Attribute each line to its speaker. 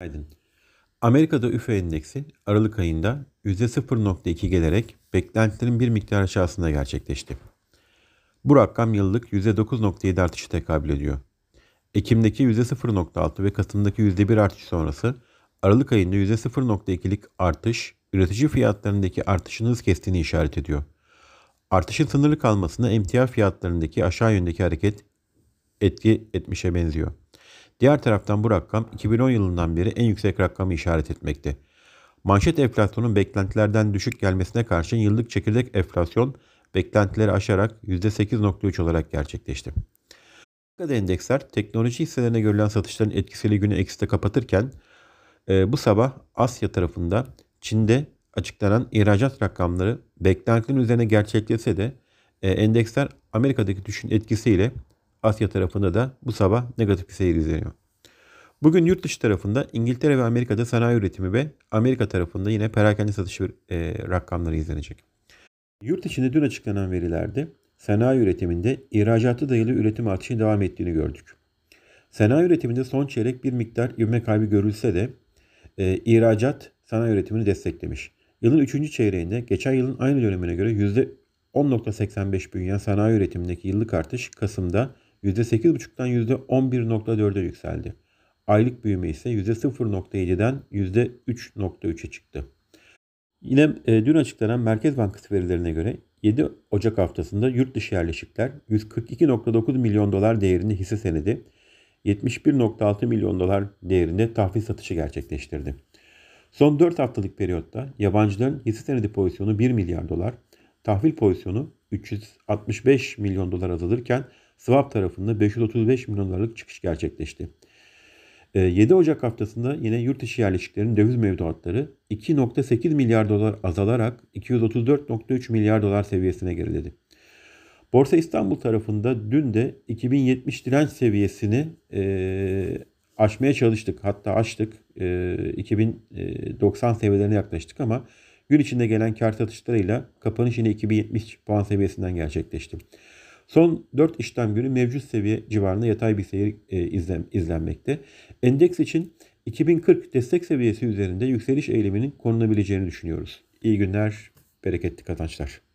Speaker 1: Günaydın. Amerika'da üfe endeksi Aralık ayında %0.2 gelerek beklentilerin bir miktar aşağısında gerçekleşti. Bu rakam yıllık %9.7 artışı tekabül ediyor. Ekim'deki %0.6 ve Kasım'daki %1 artış sonrası Aralık ayında %0.2'lik artış üretici fiyatlarındaki artışın hız kestiğini işaret ediyor. Artışın sınırlı kalmasına emtia fiyatlarındaki aşağı yöndeki hareket etki etmişe benziyor. Diğer taraftan bu rakam 2010 yılından beri en yüksek rakamı işaret etmekte. Manşet enflasyonun beklentilerden düşük gelmesine karşın yıllık çekirdek enflasyon beklentileri aşarak %8.3 olarak gerçekleşti. Amerika'da endeksler teknoloji hisselerine görülen satışların etkisiyle günü ekside kapatırken e, bu sabah Asya tarafında Çin'de açıklanan ihracat rakamları beklentilerin üzerine gerçekleşse de e, endeksler Amerika'daki düşün etkisiyle Asya tarafında da bu sabah negatif bir seyir izleniyor. Bugün yurt dışı tarafında İngiltere ve Amerika'da sanayi üretimi ve Amerika tarafında yine perakende satışı e, rakamları izlenecek. Yurt içinde dün açıklanan verilerde sanayi üretiminde ihracatı dayalı üretim artışının devam ettiğini gördük. Sanayi üretiminde son çeyrek bir miktar ivme kaybı görülse de e, ihracat sanayi üretimini desteklemiş. Yılın 3. çeyreğinde geçen yılın aynı dönemine göre %10.85 büyüyen sanayi üretimindeki yıllık artış Kasım'da %8.5'tan %11.4'e yükseldi. Aylık büyüme ise %0.7'den %3.3'e çıktı. Yine e, dün açıklanan Merkez Bankası verilerine göre 7 Ocak haftasında yurt dışı yerleşikler 142.9 milyon dolar değerinde hisse senedi, 71.6 milyon dolar değerinde tahvil satışı gerçekleştirdi. Son 4 haftalık periyotta yabancıların hisse senedi pozisyonu 1 milyar dolar, tahvil pozisyonu 365 milyon dolar azalırken swap tarafında 535 milyon dolarlık çıkış gerçekleşti. 7 ee, Ocak haftasında yine yurt dışı yerleşiklerin döviz mevduatları 2.8 milyar dolar azalarak 234.3 milyar dolar seviyesine geriledi. Borsa İstanbul tarafında dün de 2070 direnç seviyesini e, aşmaya çalıştık. Hatta aştık. E, 2090 seviyelerine yaklaştık ama gün içinde gelen kar satışlarıyla kapanış yine 2070 puan seviyesinden gerçekleşti. Son 4 işlem günü mevcut seviye civarında yatay bir seyir e, izlen, izlenmekte. Endeks için 2040 destek seviyesi üzerinde yükseliş eğiliminin korunabileceğini düşünüyoruz. İyi günler, bereketli kazançlar.